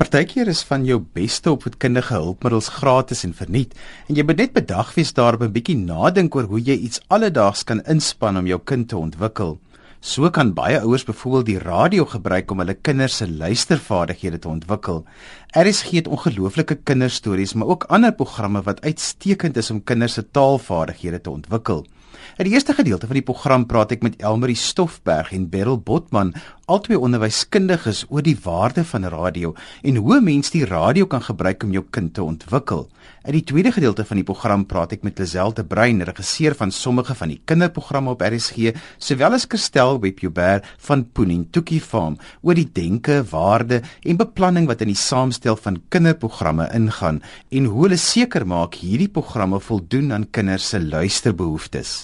Partykeer is van jou beste opvoedkundige hulpmiddels gratis en verniet en jy moet net bedag wees daarop 'n bietjie nadink oor hoe jy iets alledaags kan inspann om jou kind te ontwikkel. So kan baie ouers byvoorbeeld die radio gebruik om hulle kinders se luistervaardighede te ontwikkel. RSG het ongelooflike kinderstories, maar ook ander programme wat uitstekend is om kinders se taalvaardighede te ontwikkel. In die eerste gedeelte van die program praat ek met Elmarie Stoffberg en Beryl Botman, albei onderwyskundiges oor die waarde van radio en hoe mens die radio kan gebruik om jou kind te ontwikkel. In die tweede gedeelte van die program praat ek met Lisel de Bruin, regisseur van sommige van die kinderprogramme op RSG, sowel as Christel Webjuber van Punintuki Farm oor die denke, waarde en beplanning wat in die saamstel van kinderprogramme ingaan en hoe hulle seker maak hierdie programme voldoen aan kinders se luisterbehoeftes.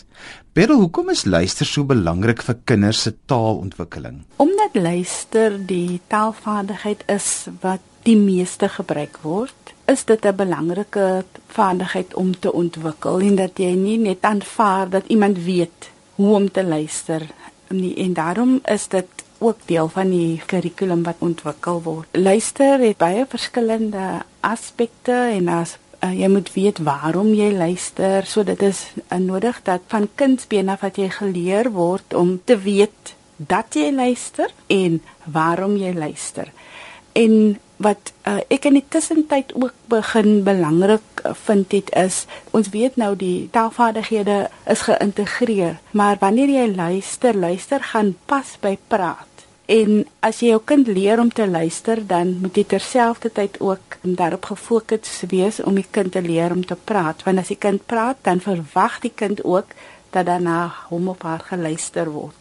Beryl, hoekom is luister so belangrik vir kinders se taalontwikkeling? Omdat luister die taalvaardigheid is wat die meeste gebruik word, is dit 'n belangrike vaardigheid om te ontwikkel en dat jy nie net aanvaar dat iemand weet hoe om te luister nie en daarom is dit ook deel van die kurrikulum wat ontwikkel word. Luister het baie verskillende aspekte en as uh, jy moet weet waarom jy luister. So dit is uh, nodig dat van kindsbeen af wat jy geleer word om te weet dat jy luister en waarom jy luister. En wat uh, ek in die tussentyd ook begin belangrik vind dit is ons weet nou die taalvaardighede is geïntegreer, maar wanneer jy luister, luister gaan pas by praat. En as jy jou kind leer om te luister, dan moet jy terselfdertyd ook daarop gefokus wees om die kind te leer om te praat. Want as die kind praat, dan verwag die kind ook dat daarna hom of haar geluister word.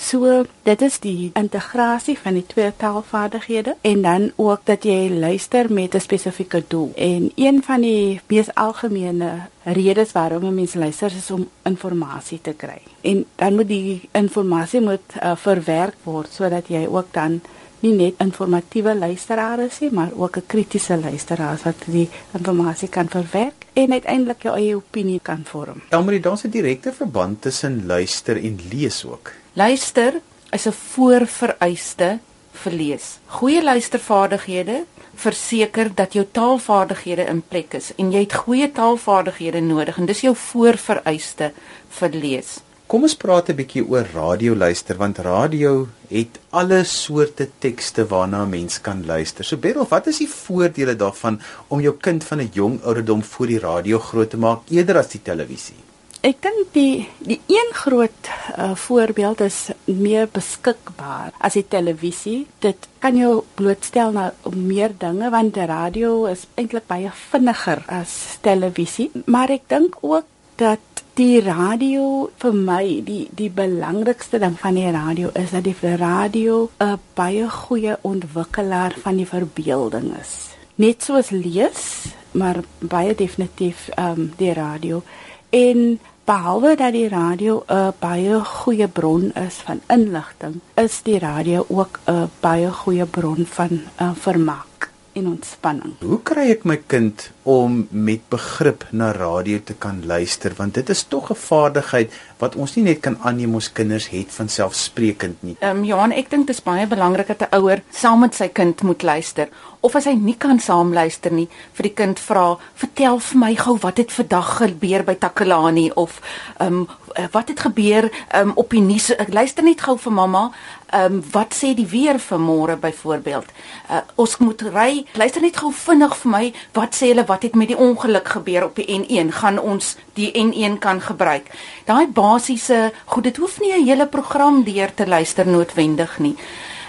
So dit is die integrasie van die twee taalvaardighede en dan ook dat jy luister met 'n spesifieke doel. En een van die mees algemene redes waarom 'n mens luister is om inligting te kry. En dan moet die inligting moet uh, verwerk word sodat jy ook dan nie net informatiewe luisteraar is nie, maar ook 'n kritiese luisteraar wat die inligting kan verwerk en uiteindelik jou eie opinie kan vorm. Elmarie, daar's 'n direkte verband tussen luister en lees ook. Luister is 'n voorvereiste vir lees. Goeie luistervaardighede verseker dat jou taalvaardighede in plek is en jy het goeie taalvaardighede nodig en dis jou voorvereiste vir lees. Kom ons praat 'n bietjie oor radio luister want radio het alle soorte tekste waarna 'n mens kan luister. So Beryl, wat is die voordele daarvan om jou kind van 'n jong ouderdom voor die radio groot te maak eerder as die televisie? Ek dink die die een groot uh, voorbeeld is meer beskikbaar as die televisie. Dit kan jou blootstel na meer dinge want die radio is eintlik baie vinniger as televisie, maar ek dink ook dat die radio vir my die die belangrikste ding van die radio is dat die radio 'n baie goeie ontwikkelaar van die verbeelding is. Net soos lees, maar baie definitief ehm um, die radio en behalwe dat die radio 'n baie goeie bron is van inligting, is die radio ook 'n baie goeie bron van uh, vermaak en ontspanning. Hoe kry ek my kind om met begrip na radio te kan luister? Want dit is tog 'n vaardigheid wat ons nie net kan aanneem ons kinders het van selfsprekend nie. Ehm um, Johan, ek dink dit is baie belangrik dat 'n ouer saam met sy kind moet luister. Of as hy nie kan saam luister nie vir die kind vra vertel vir my gou wat het vandag gebeur by Takalani? Of ehm um, wat het gebeur um, op die nuus? Ek luister net gou vir mamma ehm um, wat sê die weer vir môre byvoorbeeld? Uh, ons moet ry. Luister net gou vinnig vir my wat sê hulle wat het met die ongeluk gebeur op die N1 gaan ons die N1 kan gebruik? Daai basiese goed dit hoef nie 'n hele program deur te luister noodwendig nie.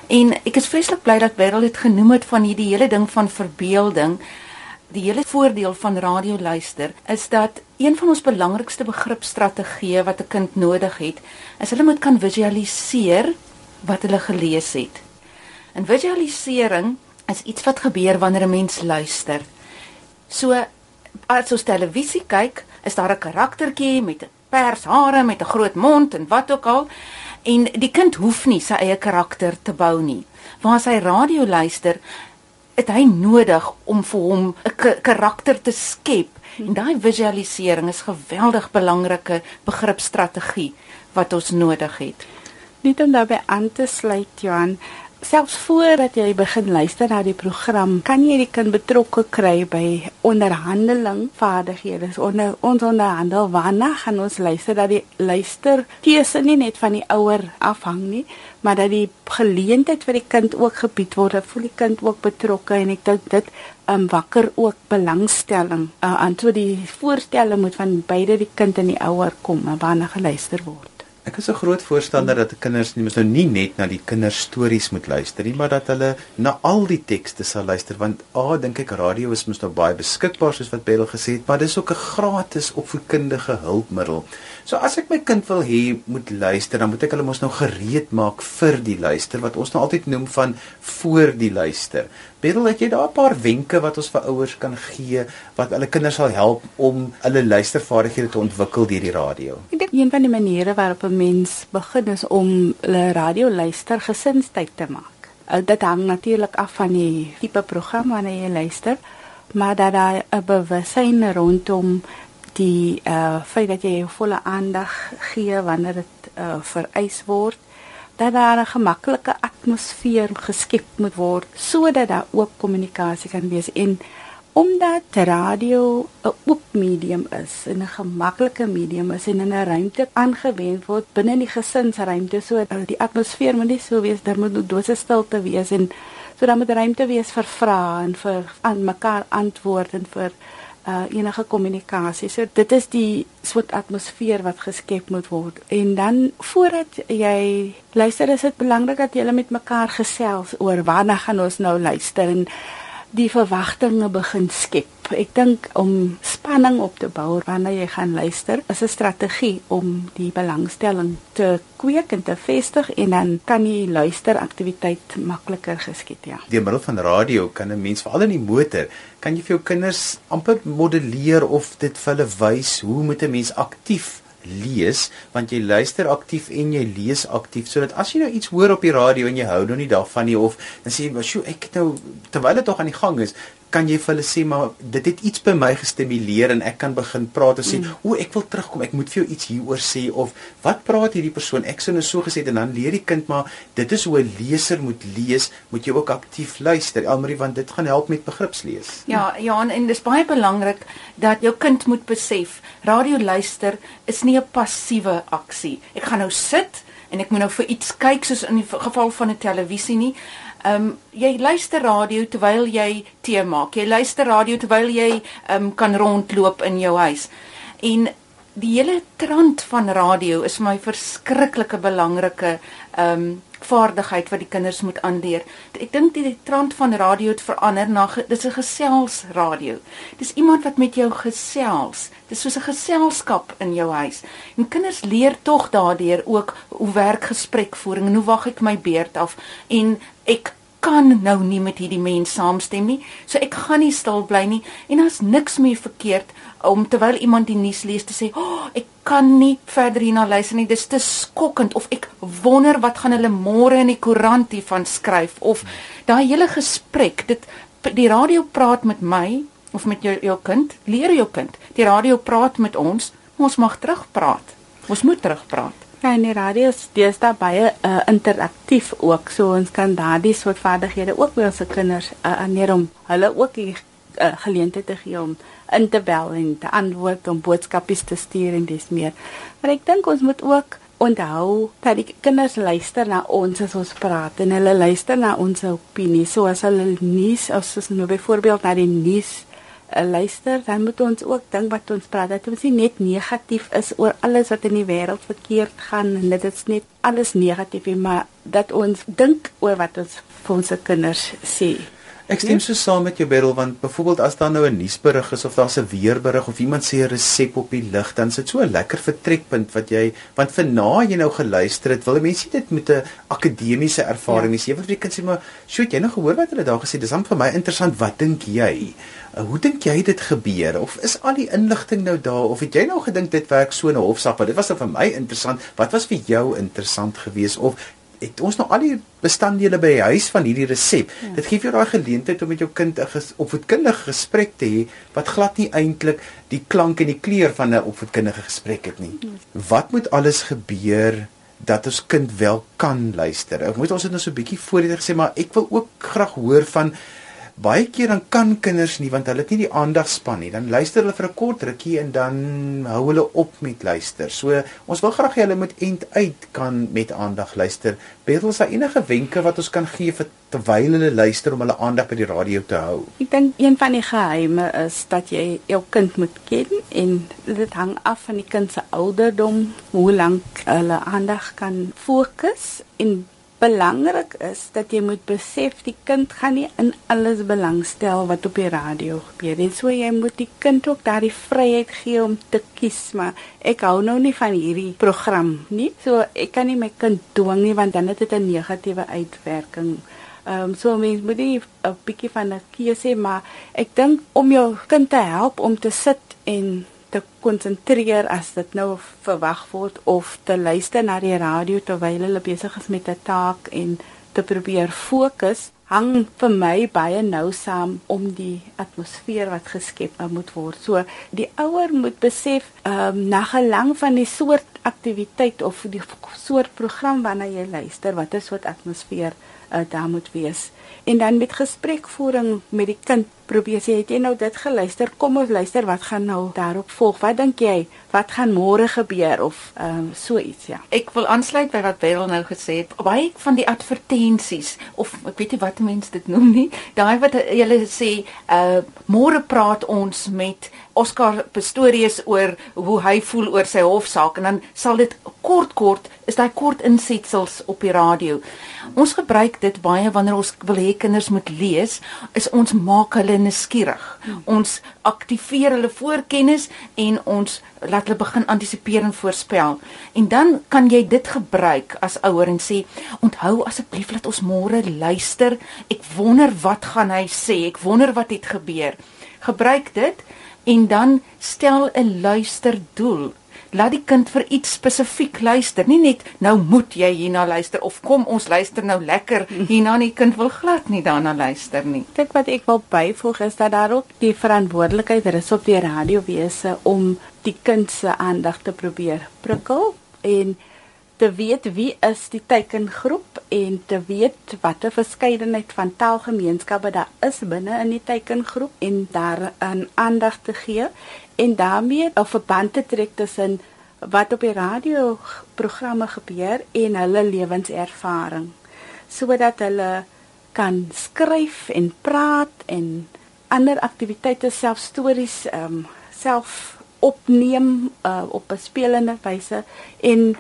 En ek is vreeslik bly dat Beryl dit genoem het van hierdie hele ding van verbeelding. Die hele voordeel van radio luister is dat een van ons belangrikste begripstrategieë wat 'n kind nodig het, is hulle moet kan visualiseer wat hulle gelees het. En visualisering is iets wat gebeur wanneer 'n mens luister. So as ons televisie kyk, is daar 'n karaktertjie met 'n pers hare met 'n groot mond en wat ook al. En die kind hoef nie sy eie karakter te bou nie. Waar sy radio luister, het hy nodig om vir hom 'n karakter te skep. En daai visualisering is geweldig belangrike begripstrategie wat ons nodig het. Net om daarbey aan te sluit, Johan, selfs voordat jy begin luister na die program, kan jy die kind betrokke kry by onderhandeling vaardighede. Onder ons onderhandel waarna gaan ons luister dat die luister keuse nie net van die ouer afhang nie, maar dat die geleentheid vir die kind ook gebied word, dat voel die kind ook betrokke en ek dink dit um, wakker ook belangstelling uh, aan toe die voorstelle moet van beide die kind en die ouer kom waarna geluister word. Ek is 'n groot voorstander dat kinders nie mos nou nie net na die kinderstories moet luister nie, maar dat hulle na al die tekste sal luister want a dink ek radio is mos nou baie beskikbaar soos wat Belle gesê het, maar dis ook 'n gratis opvoedkundige hulpmiddel. So as ek my kind wil hê moet luister, dan moet ek hulle mos nou gereed maak vir die luister wat ons nou altyd noem van voor die luister. Belle, het jy daar 'n paar wenke wat ons vir ouers kan gee wat hulle kinders sal help om hulle luistervaardighede te ontwikkel deur die radio? Ek dink een van die maniere waarop 'n mens begin is om hulle radio luister gesinstyd te maak. Dit hang natuurlik af van die tipe program waarna jy luister, maar dat daar 'n bewussyn rondom die uh feit dat jy volle aandag gee wanneer dit uh vereis word dat daar 'n gemaklike atmosfeer geskep moet word sodat daar ook kommunikasie kan wees. En omdat radio 'n oop medium is en 'n gemaklike medium is en in 'n ruimte aangewend word binne die gesinsruimte so die atmosfeer moet nie so wees daar moet dose stilte wees en so dan moet ruimte wees vir vrae en vir aan mekaar antwoord en vir uh, enige kommunikasie. So dit is die soort atmosfeer wat geskep moet word. En dan voordat jy luister, is dit belangrik dat jy met mekaar gesels oor waarna gaan ons nou luister en die verwagtinge begin skep. Ek dink om spanning op te bou wanneer jy gaan luister, is 'n strategie om die belangstelling te kweek en te vestig en dan kan die luisteraktiwiteit makliker geskied, ja. Deur middel van radio kan 'n mens veral in die motor, kan jy vir jou kinders amper modelleer of dit vir hulle wys hoe moet 'n mens aktief lees want jy luister aktief en jy lees aktief sodat as jy nou iets hoor op die radio en jy hou nou nie daarvan nie of dan sê jy, "Sjoe, ek nou terwyl dit tog aan die gang is, kan jy vir hulle sê maar dit het iets by my gestimuleer en ek kan begin praat en sê mm. o ek wil terugkom. Ek moet vir jou iets hieroor sê. Of wat praat hierdie persoon? Ek sou nou so gesê en dan leer die kind maar dit is hoe 'n leser moet lees. Moet jy ook aktief luister. Elmarie want dit gaan help met begripslees. Ja ja en, en dis baie belangrik dat jou kind moet besef radio luister is nie 'n passiewe aksie. Ek gaan nou sit en ek moet nou vir iets kyk soos in die geval van 'n televisie nie Ehm um, jy luister radio terwyl jy tee maak. Jy luister radio terwyl jy ehm um, kan rondloop in jou huis. En die hele trant van radio is vir my verskriklike belangrike ehm um, vaardigheid wat die kinders moet aanleer. Ek dink die trant van radio het verander na dis 'n geselsradio. Dis iemand wat met jou gesels. Dis soos 'n geselskap in jou huis. En kinders leer tog daardeur ook hoe werk gesprekvoering en hoe wag ek my beurt af en ek kan nou nie met hierdie mens saamstem nie. So ek gaan nie stil bly nie en daar's niks meer verkeerd om terwyl iemand die nuus lees te sê, "O, oh, ek kan nie verder hierna luister nie. Dis te skokkend of ek wonder wat gaan hulle môre in die koerant hiervan skryf of daai hele gesprek, dit die radio praat met my of met jou jou kind, leer jou kind. Die radio praat met ons, ons mag terugpraat. Ons moet terugpraat. Ja, en die radio is daar baie uh, interaktief ook. So ons kan daardie soort vaardighede ook by ons kinders uh, aanneem om hulle ook die uh, geleentheid te gee om in te bel en te antwoord om boodskapies te stuur en dis meer. Maar ek dink ons moet ook onthou dat die kinders luister na ons as ons praat en hulle luister na ons opinie. So as hulle nuus as ons nou byvoorbeeld na die nuus uh, luister, dan moet ons ook dink wat ons praat. Dat ons nie net negatief is oor alles wat in die wêreld verkeerd gaan en dit is net alles negatief maar dat ons dink oor wat ons vir ons kinders sê. Ek stem so saam met jou Beryl want byvoorbeeld as daar nou 'n nuusberig is of daar's 'n weerberig of iemand sê 'n resep op die lig dan is dit so 'n lekker vertrekpunt wat jy want vir na jy nou geluister het wil mense dit met 'n akademiese ervaring ja. wat jy kan sê maar sjoe jy nou gehoor wat hulle daar gesê? Dis dan vir my interessant wat dink jy? Uh, hoe dink jy dit gebeur? Of is al die inligting nou daar? Of het jy nou gedink dit werk so 'n maar dit was dan vir my interessant. Wat was vir jou interessant geweest? Of het ons nou al die bestanddele by die huis van hierdie resep. Ja. Dit gee vir jou daai geleentheid om met jou kind 'n opvoedkundige gesprek te hê wat glad nie eintlik die klank en die kleur van 'n opvoedkundige gesprek het nie. Ja. Wat moet alles gebeur dat ons kind wel kan luister. Ek moet ons het nou so 'n bietjie voorheen gesê, maar ek wil ook graag hoor van baie keer dan kan kinders nie want hulle het nie die aandagspan nie. Dan luister hulle vir 'n kort rukkie en dan hou hulle op met luister. So ons wil graag hê hulle moet end uit kan met aandag luister. Betel is daar enige wenke wat ons kan gee vir terwyl hulle luister om hulle aandag by die radio te hou? Ek dink een van die geheime is dat jy jou kind moet ken en dit hang af van die kind se ouderdom, hoe lank hulle aandag kan fokus en belangrik is dat jy moet besef die kind gaan nie in alles belangstel wat op die radio gebeur nie. So jy moet die kind ook daardie vryheid gee om te kies, maar ek hou nou nie van hierdie program nie. So ek kan nie my kind dwing nie want dan het dit 'n negatiewe uitwerking. Ehm um, so mens moet nie 'n bietjie van 'n keuse, maar ek dink om jou kind te help om te sit en te konsentreer as dit nou verwag word of te luister na die radio terwyl hulle besig is met 'n taak en te probeer fokus hang vir my baie nou saam om die atmosfeer wat geskep moet word. So die ouer moet besef ehm um, na gelang van die soort aktiwiteit of die soort program waarna jy luister, watter soort atmosfeer uh, daar moet wees. En dan met gesprekvoering met die kind probeer sê, het jy nou dit geluister? Kom ons luister wat gaan nou daarop volg. Wat dink jy? Wat gaan môre gebeur of ehm um, so iets ja. Ek wil aansluit by wat Beryl nou gesê het. Baie van die advertensies of ek weet nie wat mense dit noem nie. Daai wat hulle sê, uh môre praat ons met Oscar Pistorius oor hoe hy voel oor sy hofsaak en dan sal dit kort kort is daai kort insetsels op die radio. Ons gebruik dit baie wanneer ons wil hê kinders moet lees, is ons maak hulle nuuskierig. Ons aktiveer hulle voorkennis en ons laat hulle begin antisipeer en voorspel. En dan kan jy dit gebruik as ouer en sê, "Onthou asseblief dat ons môre luister. Ek wonder wat gaan hy sê. Ek wonder wat het gebeur." Gebruik dit en dan stel 'n luisterdoel laat die kind vir iets spesifiek luister. Nie net nou moet jy hierna luister of kom ons luister nou lekker hierna nie. Kind wil glad nie daarna luister nie. Dit wat ek wil byvoeg is dat daar ook die verantwoordelikheid rus op die radiowese om die kind se aandag te probeer prikkel en te weet wie is die teikengroep en te weet watter verskeidenheid van taalgemeenskappe daar is binne in die teikengroep en daar 'n aandag te gee en daarmee 'n verband te trek tussen wat op die radio programme gebeur en hulle lewenservaring sodat hulle kan skryf en praat en ander aktiwiteite self stories ehm um, self opneem uh, op 'n spelende wyse en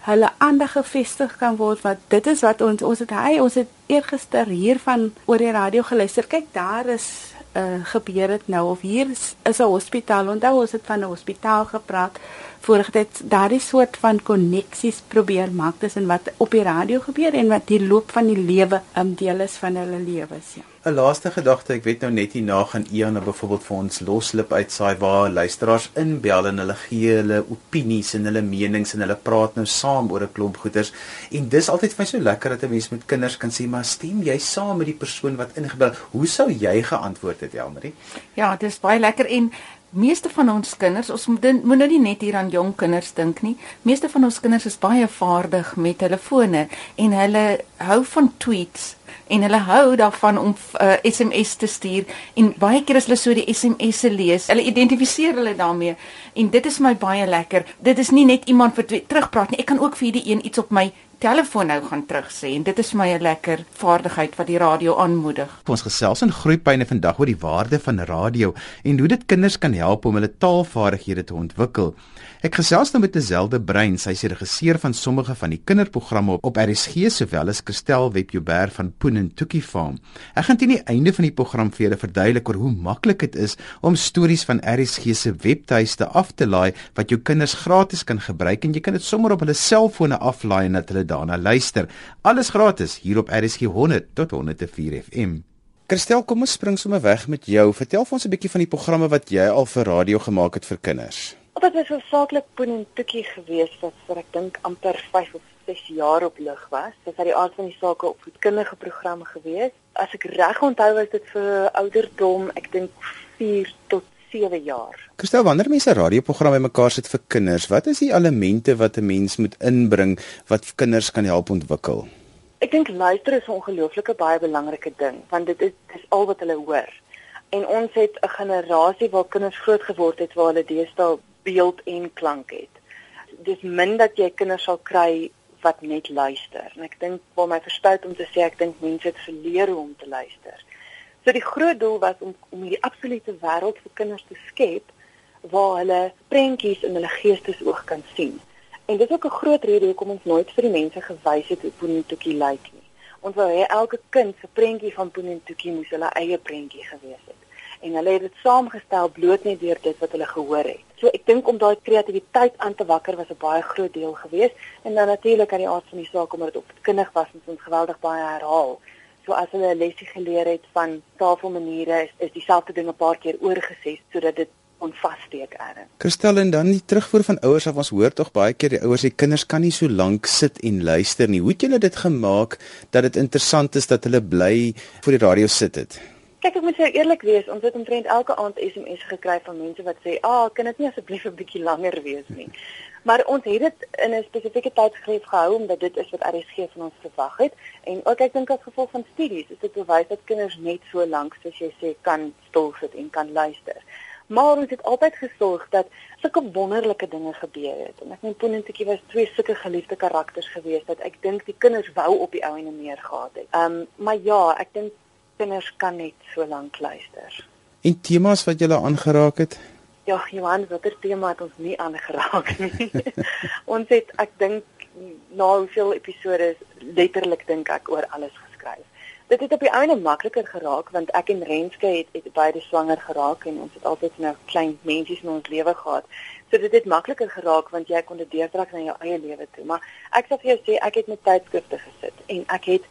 hulle aandag gefestig kan word wat dit is wat ons ons het hy ons het eergister hiervan oor die radio geluister. Kyk daar is uh, gebeur dit nou. Of hier is 'n hospitaal. Onthou ons het van 'n hospitaal gepraat vorige tyd daardie soort van koneksies probeer maak tussen wat op die radio gebeur en wat die loop van die lewe 'n um, deel is van hulle lewens ja. 'n laaste gedagte ek weet nou net hier na gaan Ian nou byvoorbeeld vir ons loslip uitsaai waar luisteraars inbel en hulle gee hulle opinies en hulle menings en hulle praat nou saam oor 'n klomp goeters en dis altyd vir my so lekker dat 'n mens met kinders kan sê maar stem jy saam met die persoon wat ingebel? Hoe sou jy geantwoord het Elmarie? Ja dis baie lekker en Meeste van ons kinders, ons moet moet nou nie net hier aan jong kinders dink nie. Meeste van ons kinders is baie vaardig met telefone en hulle hou van tweets en hulle hou daarvan om uh, SMS te stuur en baie keer as hulle so die SMS se lees, hulle identifiseer hulle daarmee en dit is my baie lekker. Dit is nie net iemand wat terugpraat nie. Ek kan ook vir hierdie een iets op my telefoon nou gaan terugsê en dit is my 'n lekker vaardigheid wat die radio aanmoedig. Ons gesels in groeipyne vandag oor die waarde van radio en hoe dit kinders kan help om hulle taalvaardighede te ontwikkel. Ek gesels nou met Tezelde Brein, sy is regisseur van sommige van die kinderprogramme op RSG sowel as Christel Webjuber van Poen en Tukkie Farm. Ek gaan teen die einde van die program vir julle verduidelik oor hoe maklik dit is om stories van RSG se webtuiste af te laai wat jou kinders gratis kan gebruik en jy kan dit sommer op hulle selfone aflaai en dat hulle daarna luister. Alles gratis hier op RSG 100 tot 104 FM. Christel, kom ons spring sommer weg met jou. Vertel vir ons 'n bietjie van die programme wat jy al vir radio gemaak het vir kinders. Dit was hoofsaaklik Boonentoekie geweest wat vir ek dink amper 5 of 6 jaar op lig was. Dit was die aard van die sake op voedkundige programme geweest. As ek reg onthou was dit vir ouderdom, ek dink 4 tot 7 jaar. Kristel, wanneer mense 'n radioprogram bymekaar sit vir kinders, wat is die elemente wat 'n mens moet inbring wat kinders kan help ontwikkel? Ek dink luister is 'n ongelooflike baie belangrike ding, want dit is dis al wat hulle hoor. En ons het 'n generasie waar kinders groot geword het waar hulle deesdae beeld en klank het. Dis min dat jy kinders sal kry wat net luister. En ek dink vir my verstout om te sê ek dink mense het verleer hoe om te luister. So die groot doel was om om hierdie absolute wêreld vir kinders te skep waar hulle prentjies in hulle geestesoog kan sien. En dit is ook 'n groot rede hoekom ons nooit vir die mense gewys het hoe Poentoekie lyk nie. Ons wou hê elke kind se prentjie van Poentoekie moes hulle eie prentjie gewees het. En hulle het dit saamgestel bloot net deur dit wat hulle gehoor het. So ek dink om daai kreatiwiteit aan te wakker was 'n baie groot deel geweest en dan natuurlik aan die aard van die saak omdat dit opkindig was en ons geweldig baie herhaal. So as hulle 'n lesie geleer het van tafelmaniere is, is dieselfde ding 'n paar keer oorgesê sodat dit kon vassteek eers. Kristel en dan die terugvoer van ouers af ons hoor tog baie keer die ouers sê kinders kan nie so lank sit en luister nie. Hoe het julle dit gemaak dat dit interessant is dat hulle bly voor die radio sit het? Kyk ek moet sê eerlik wees, ons het omtrent elke aand SMS gekry van mense wat sê, "Ag, ah, kan dit nie asseblief 'n bietjie langer wees nie." Maar ons het dit in 'n spesifieke tydsgreep gehou omdat dit is wat RSG van ons verwag het en ook ek dink as gevolg van studies is dit bewys dat kinders net so lank soos jy sê kan stil sit en kan luister. Maar ons het altyd gesorg dat sulke wonderlike dinge gebeur het. En ek meen Ponentjie was twee sulke geliefde karakters geweest dat ek dink die kinders wou op die ou en meer gehad het. Ehm um, maar ja, ek dink kinders kan net so lank luister. En temas wat jy aangeraak het? Ja, Johan, watter tema het ons nie aangeraak nie. ons het ek dink na hoeveel episode letterlik dink ek oor alles geskryf. Dit het op die einde makliker geraak want ek en Renske het, het beide swanger geraak en ons het altyd nou klein mensies in ons lewe gehad. So dit het makliker geraak want jy kon dit deurtrek na jou eie lewe toe. Maar ek sal vir jou sê ek het met tydskrifte gesit en ek het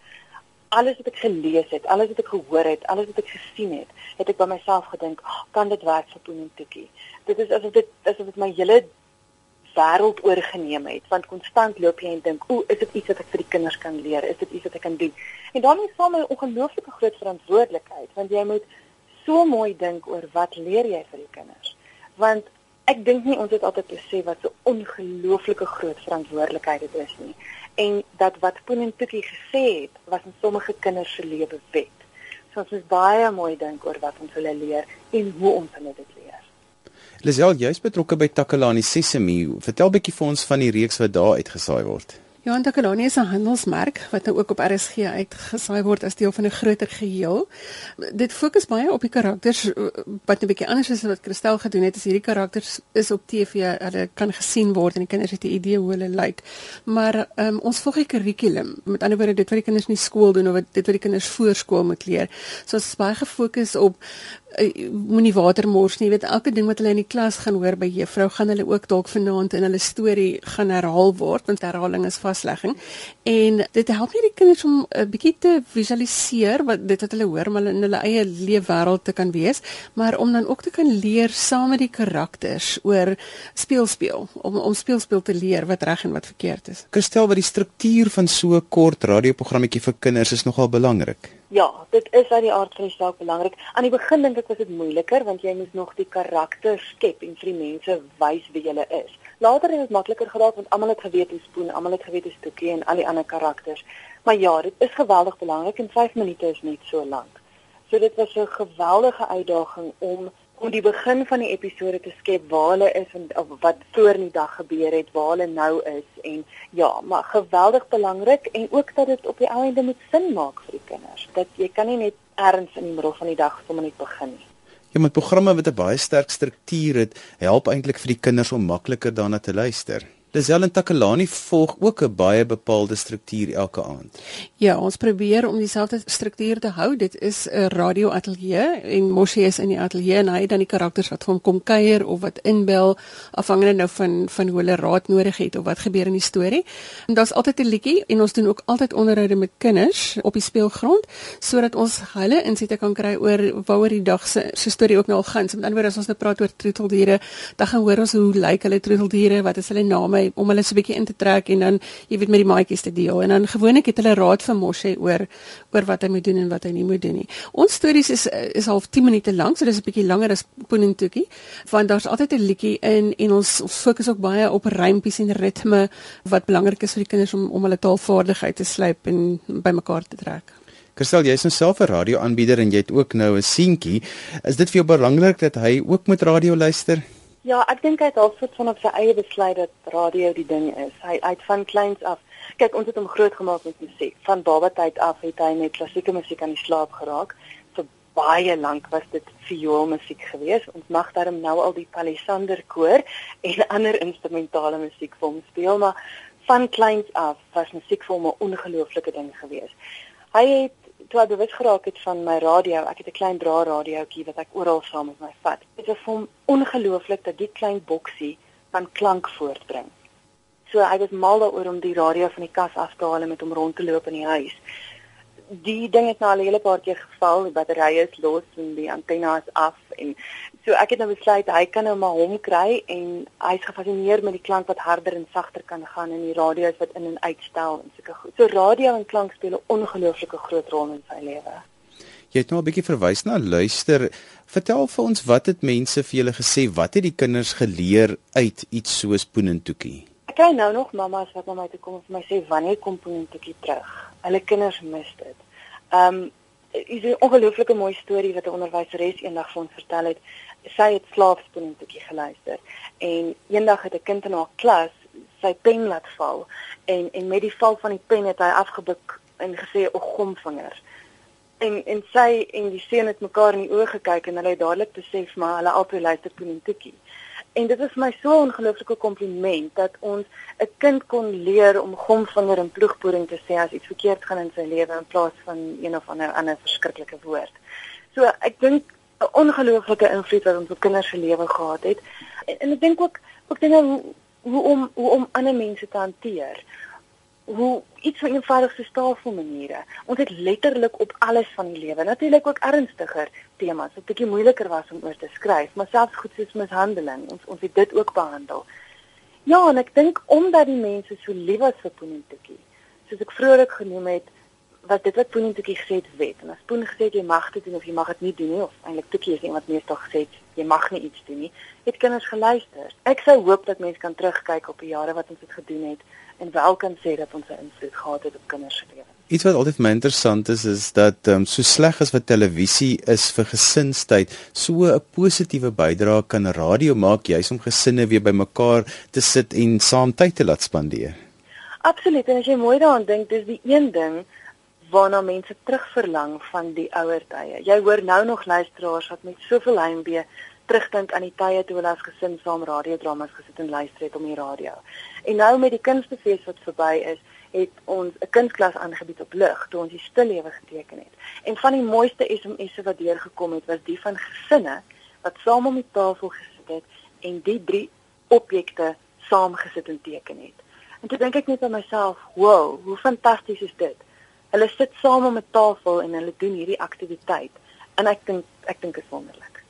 alles wat ek gelees het, alles wat ek gehoor het, alles wat ek gesien het, het ek by myself gedink, oh, kan dit werk vir Poentoekie? Dit is asof dit asof dit my hele wêreld oorgeneem het, want konstant loop jy en dink, o, is dit iets wat ek vir die kinders kan leer? Is dit iets wat ek kan doen? En dan is saam 'n ongelooflike groot verantwoordelikheid, want jy moet so mooi dink oor wat leer jy vir die kinders? Want ek dink nie ons het altyd besef wat so ongelooflike groot verantwoordelikheid dit is nie en dat wat Poentoekie gesê het was in sommige kinders se lewe wet. So ons moet baie mooi dink oor wat ons hulle leer en hoe ons hulle dit leer. Lisel, jy's betrokke by Takalani Sesemi. Vertel bietjie vir ons van die reeks wat daar uitgesaai word. Johan Takalani is 'n handelsmerk wat nou ook op RSG uitgesaai word as deel van 'n groter geheel. Dit fokus baie op die karakters eh, wat 'n bietjie anders is as wat Christel gedoen het. As hierdie karakters is op TV, hulle kan gesien word en die kinders het 'n idee hoe hulle lyk. Maar um, ons volg 'n kurrikulum. Met ander woorde, dit wat die kinders nie skool doen of wat dit wat die kinders voorskool moet leer. So ons is baie gefokus op moenie water mors nie. Jy weet elke ding wat hulle in die klas gaan hoor by juffrou, gaan hulle ook dalk vanaand in hulle storie gaan herhaal word want herhaling is vaslegging. En dit help nie die kinders om 'n uh, bietjie te visualiseer wat dit wat hulle hoor hulle in hulle eie leefwêreld te kan wees, maar om dan ook te kan leer saam met die karakters oor speel speel om om speel speel te leer wat reg en wat verkeerd is. Kristel, wat die struktuur van so 'n kort radioprogrammetjie vir kinders is nogal belangrik. Ja, dit is uit die aard van die saak belangrik. Aan die begin dink ek was dit moeiliker want jy moet nog die karakter skep en vir die mense wys wie jy is. Later het dit makliker geraak want almal het geweet hoe spoen, almal het geweet hoe stoekie en al die ander karakters. Maar ja, dit is geweldig belangrik en 5 minute is net so lank. So dit was 'n geweldige uitdaging om om die begin van die episode te skep waar hulle is en wat voor in die dag gebeur het, waar hulle nou is en ja, maar geweldig belangrik en ook dat dit op die einde moet sin maak vir die kinders. Dat jy kan nie net erns in die middel van die dag sommer net begin nie. Ja, met programme wat 'n baie sterk struktuur het, help eintlik vir die kinders om makliker daarna te luister. Lisel en Takalani volg ook 'n baie bepaalde struktuur elke aand. Ja, ons probeer om dieselfde struktuur te hou. Dit is 'n radio ateljee en Moshi is in die ateljee en hy dan die karakters wat van kom kuier of wat inbel afhangende nou van van hoe hulle raad nodig het of wat gebeur in die storie. En daar's altyd 'n liedjie en ons doen ook altyd onderhoude met kinders op die speelgrond sodat ons hulle insette kan kry oor waaroor die dag se se storie ook nou al gaan. So met ander woorde as ons nou praat oor troeteldiere, dan gaan hoor ons hoe lyk hulle troeteldiere, wat is hulle name my om hulle so 'n bietjie in te trek en dan jy weet met die maatjies te deel en dan gewoonlik het hulle raad vir Moshe oor oor wat hy moet doen en wat hy nie moet doen nie. Ons stories is is half 10 minute lank, so dis 'n bietjie langer as Poenentoekie, want daar's altyd 'n liedjie in en ons fokus ook baie op rympies en ritme wat belangrik is vir die kinders om om hulle taalvaardigheid te slyp en bymekaar te trek. Kristel, jy's nou self 'n radioaanbieder en jy het ook nou 'n seentjie. Is dit vir jou belangrik dat hy ook met radio luister? Ja, ek dink hy het al soort van op sy eie besluit dat radio die ding is. Hy uit van kleins af. Kyk, ons het hom grootgemaak met musiek. Van babatyd af het hy met klassieke musiek aan die slaap geraak. Vir baie lank was dit vioolmusiek geweest. Ons mag daarom nou al die palisander koor en ander instrumentale musiek vir hom speel, maar van kleins af was musiek vir hom 'n ongelooflike ding geweest. Hy het toe ek bewus geraak het van my radio, ek het 'n klein dra radiootjie wat ek oral saam met my vat. Dit was vir hom ongelooflik dat die klein boksie kan klank voortbring. So hy was mal daaroor om die radio van die kas af te haal en met hom rond te loop in die huis die ding het nou al 'n hele paar keer geval, die batterye is los en die antenne is af en so ek het nou besluit hy kan nou maar hom kry en hy's gefassineer met die klank wat harder en sagter kan gaan en die radio's wat in en uitstel en sulke goed. So radio en klank speel 'n ongelooflike groot rol in sy lewe. Jy het nou 'n bietjie verwys na luister. Vertel vir ons wat het mense vir julle gesê? Wat het die kinders geleer uit iets soos Poenentoekie? Ek kry nou nog mammas wat na my toe kom en vir my sê wanneer kom Poenentoekie terug? hulle kinders mis dit. Um is 'n ongelooflike mooi storie wat 'n onderwyseres eendag vir ons vertel het. Sy het bietjie geluister en eendag het 'n kind in haar klas sy pen laat val en en met die val van die pen het hy afgebuk en gesê 'n gomvinger. En en sy en die seun het mekaar in die oë gekyk en hulle het dadelik besef maar hulle albei luister Poentoekie. En dit is my so 'n ongelooflike kompliment dat ons 'n kind kon leer om gomvinger en ploegboering te sê as iets verkeerd gaan in sy lewe in plaas van een of ander ander verskriklike woord. So ek dink 'n ongelooflike invloed wat ons op kinders se lewe gehad het. En, en ek dink ook ook dinge hoe hoe om hoe om ander mense te hanteer hoe iets van eenvoudigste tafelmaniere. Ons het letterlik op alles van die lewe, natuurlik ook ernstiger temas wat bietjie moeiliker was om oor te skryf, maar selfs goed soos mishandeling, ons ons het dit ook behandel. Ja, en ek dink omdat die mense so lief was vir Poentoekie, soos ek vroeër genoem het, was dit wat Poentoekie gesê het wet. En as Poen gesê het jy mag dit doen of jy mag dit nie doen nie, of eintlik Toekie is iemand meestal gesê het jy mag nie iets doen nie, het kinders geluister. Ek sou hoop dat mense kan terugkyk op die jare wat ons dit gedoen het en wel kan sê dat ons 'n invloed gehad het op kinders se lewe. Iets wat altyd my interessant is is dat ehm um, so sleg as wat televisie is vir gesinstyd, so 'n positiewe bydrae kan radio maak juis om gesinne weer bymekaar te sit en saam tyd te laat spandeer. Absoluut, en as jy mooi daaraan dink, dis die een ding waarna mense terugverlang van die ouer tye. Jy hoor nou nog luisteraars wat met soveel heimwee terugdink aan die tye toe hulle as gesin saam radiodramas gesit en luister het om die radio. En nou met die kunstefees wat verby is, het ons 'n kunstklas aangebied op lig toe ons die stillewe geteken het. En van die mooiste SMS'e wat deurgekom het, was die van gesinne wat saam om die tafel gesit het en die drie objekte saam gesit en teken het. En toe dink ek net aan myself, "Wow, hoe fantasties is dit?" Hulle sit saam om 'n tafel en hulle doen hierdie aktiwiteit. En ek dink ek dink is wonderlik.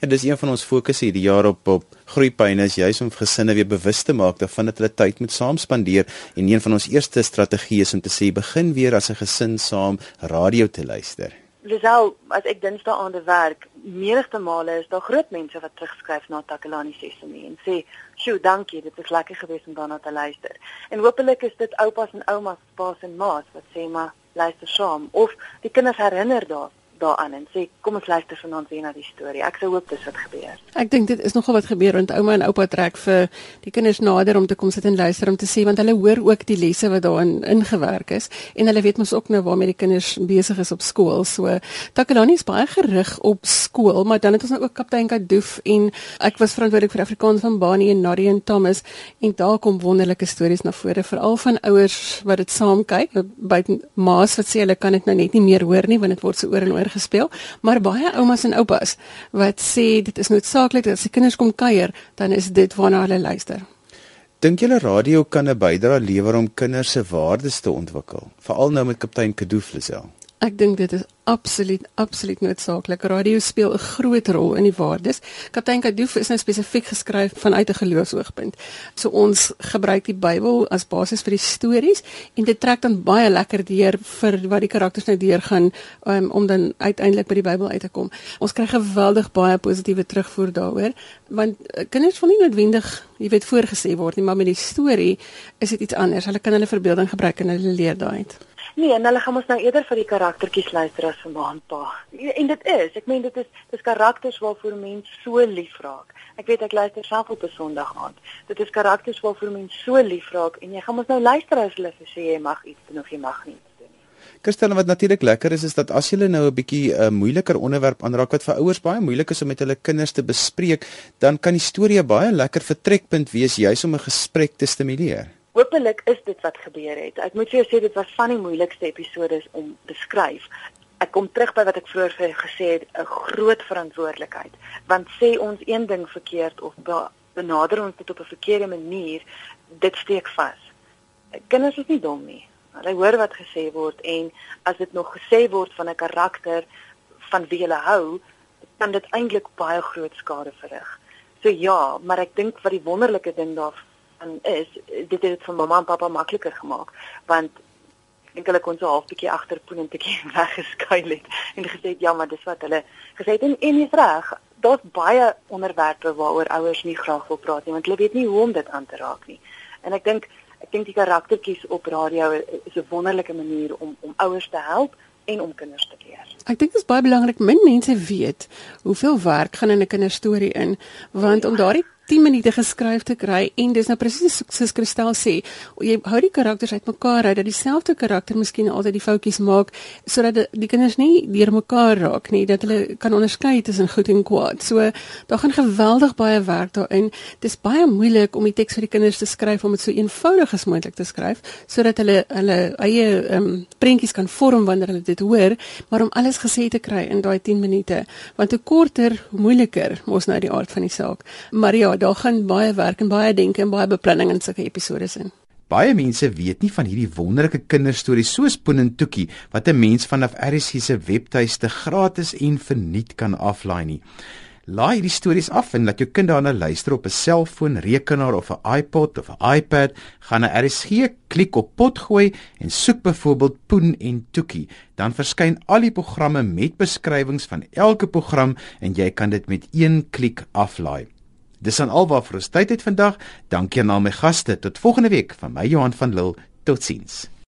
Ja, dis een van ons fokusse hierdie jaar op op groeipyne is juis om gesinne weer bewus te maak daarvan dat hulle tyd moet saam spandeer en een van ons eerste strategieë is om te sê begin weer as 'n gesin saam radio te luister. Lisel, as ek dinsdae aan die werk, meerigte male is daar groot mense wat terugskryf na Takalani Sesame en sê, "Sjoe, dankie, dit was lekker geweest om daarna te luister." En hopelik is dit oupas en oumas, paas en ma's wat sê, "Maar luister saam," of die kinders herinner daaraan daaraan en sê kom ons luister vanaand weer na die storie. Ek sou hoop dis wat gebeur. Ek dink dit is nogal wat gebeur want ouma en oupa trek vir die kinders nader om te kom sit en luister om te sê want hulle hoor ook die lesse wat daarin ingewerk is en hulle weet mos ook nou waarmee die kinders besig is op skool. So Takalani is baie gerig op skool, maar dan het ons nou ook kaptein Kadoef en ek was verantwoordelik vir Afrikaans van Bani en Nadia en Thomas en daar kom wonderlike stories na vore veral van ouers wat dit saam kyk. Buiten ma's wat sê hulle kan dit nou net nie meer hoor nie want dit word so oor en oor gespeel, maar baie oumas en oupas wat sê dit is noodsaaklik dat as die kinders kom kuier, dan is dit waarna hulle luister. Dink julle radio kan 'n bydrae lewer om kinders se waardes te ontwikkel, veral nou met kaptein Kadoof Lisel? Ek dink dit is absoluut absoluut noodsaaklik. Radio speel 'n groot rol in die waardes. Kaptein Kadoof is nou spesifiek geskryf vanuit 'n geloofsoogpunt. So ons gebruik die Bybel as basis vir die stories en dit trek dan baie lekker deur vir wat die karakters nou deurgaan um, om dan uiteindelik by die Bybel uit te kom. Ons kry geweldig baie positiewe terugvoer daaroor want uh, kinders wil nie noodwendig, jy weet, voorgesê word nie, maar met die storie is dit iets anders. Hulle kan hulle verbeelding gebruik en hulle leer daaruit. Nee, en hulle gaan ons nou eerder vir die karaktertjies luister as vir maanpa. En dit is, ek meen dit is dis karakters waarvoor mense so lief raak. Ek weet ek luister self op 'n Sondag aand. Dit is karakters waarvoor mense so lief raak en jy gaan ons nou luister as hulle sê jy mag iets doen of jy mag nie. Kirstel wat natuurlik lekker is is dat as jy nou 'n bietjie 'n uh, moeiliker onderwerp aanraak wat vir ouers baie moeilik is om met hulle kinders te bespreek, dan kan die storie baie lekker vertrekpunt wees juis om 'n gesprek te stimuleer. Hoopelik is dit wat gebeur het. Ek moet vir jou sê dit was van die moeilikste episodes om te skryf. Ek kom terug by wat ek vroeër vir gesê het, 'n groot verantwoordelikheid. Want sê ons een ding verkeerd of benader ons dit op 'n verkeerde manier, dit steek vas. Kinders is nie dom nie. Hulle hoor wat gesê word en as dit nog gesê word van 'n karakter van wie hulle hou, kan dit eintlik baie groot skade verrig. So ja, maar ek dink wat die wonderlike ding daarvan um, is dit het dit vir mamma en pappa makliker gemaak want dink hulle kon so half bietjie agter poenetjie weggeskuil het en gesê ja maar dis wat hulle gesê het en en is reg daar's baie onderwerpe waaroor ouers nie graag wil praat nie want hulle weet nie hoe om dit aan te raak nie en ek dink ek dink die karaktertjies op radio is 'n wonderlike manier om om ouers te help en om kinders te leer. Ek dink dit is baie belangrik min mense weet hoeveel werk gaan in 'n kinderstorie in want om daardie 10 minute geskryf te kry en dis nou presies soos Kristel sê, jy hou die karakters uitmekaar uit dat dieselfde karakter miskien altyd die foutjies maak sodat die, kinders nie deurmekaar raak nie, dat hulle kan onderskei tussen goed en kwaad. So daar gaan geweldig baie werk daarin. Dis baie moeilik om die teks vir die kinders te skryf om dit so eenvoudig as moontlik te skryf sodat hulle hulle eie ehm um, prentjies kan vorm wanneer hulle dit hoor, maar om alles gesê te kry in daai 10 minute, want hoe korter, hoe moeiliker mos nou die aard van die saak. Maar ja, daar gaan baie werk en baie denke en baie beplanning in sulke episode in. Baie mense weet nie van hierdie wonderlike kinderstories soos Poenentoekie wat 'n mens vanaf RSG se webtuiste gratis en verniet kan aflaai nie. Laai hierdie stories af en laat jou kind daarna luister op 'n selfoon, rekenaar of 'n iPod of 'n iPad. Gaan na RSG, klik op potgooi en soek byvoorbeeld Poen en Toekie. Dan verskyn al die programme met beskrywings van elke program en jy kan dit met een klik aflaai. Dis aan alwaar vir ons tyd het vandag. Dankie aan al my gaste. Tot volgende week van my Johan van Lille. Totsiens.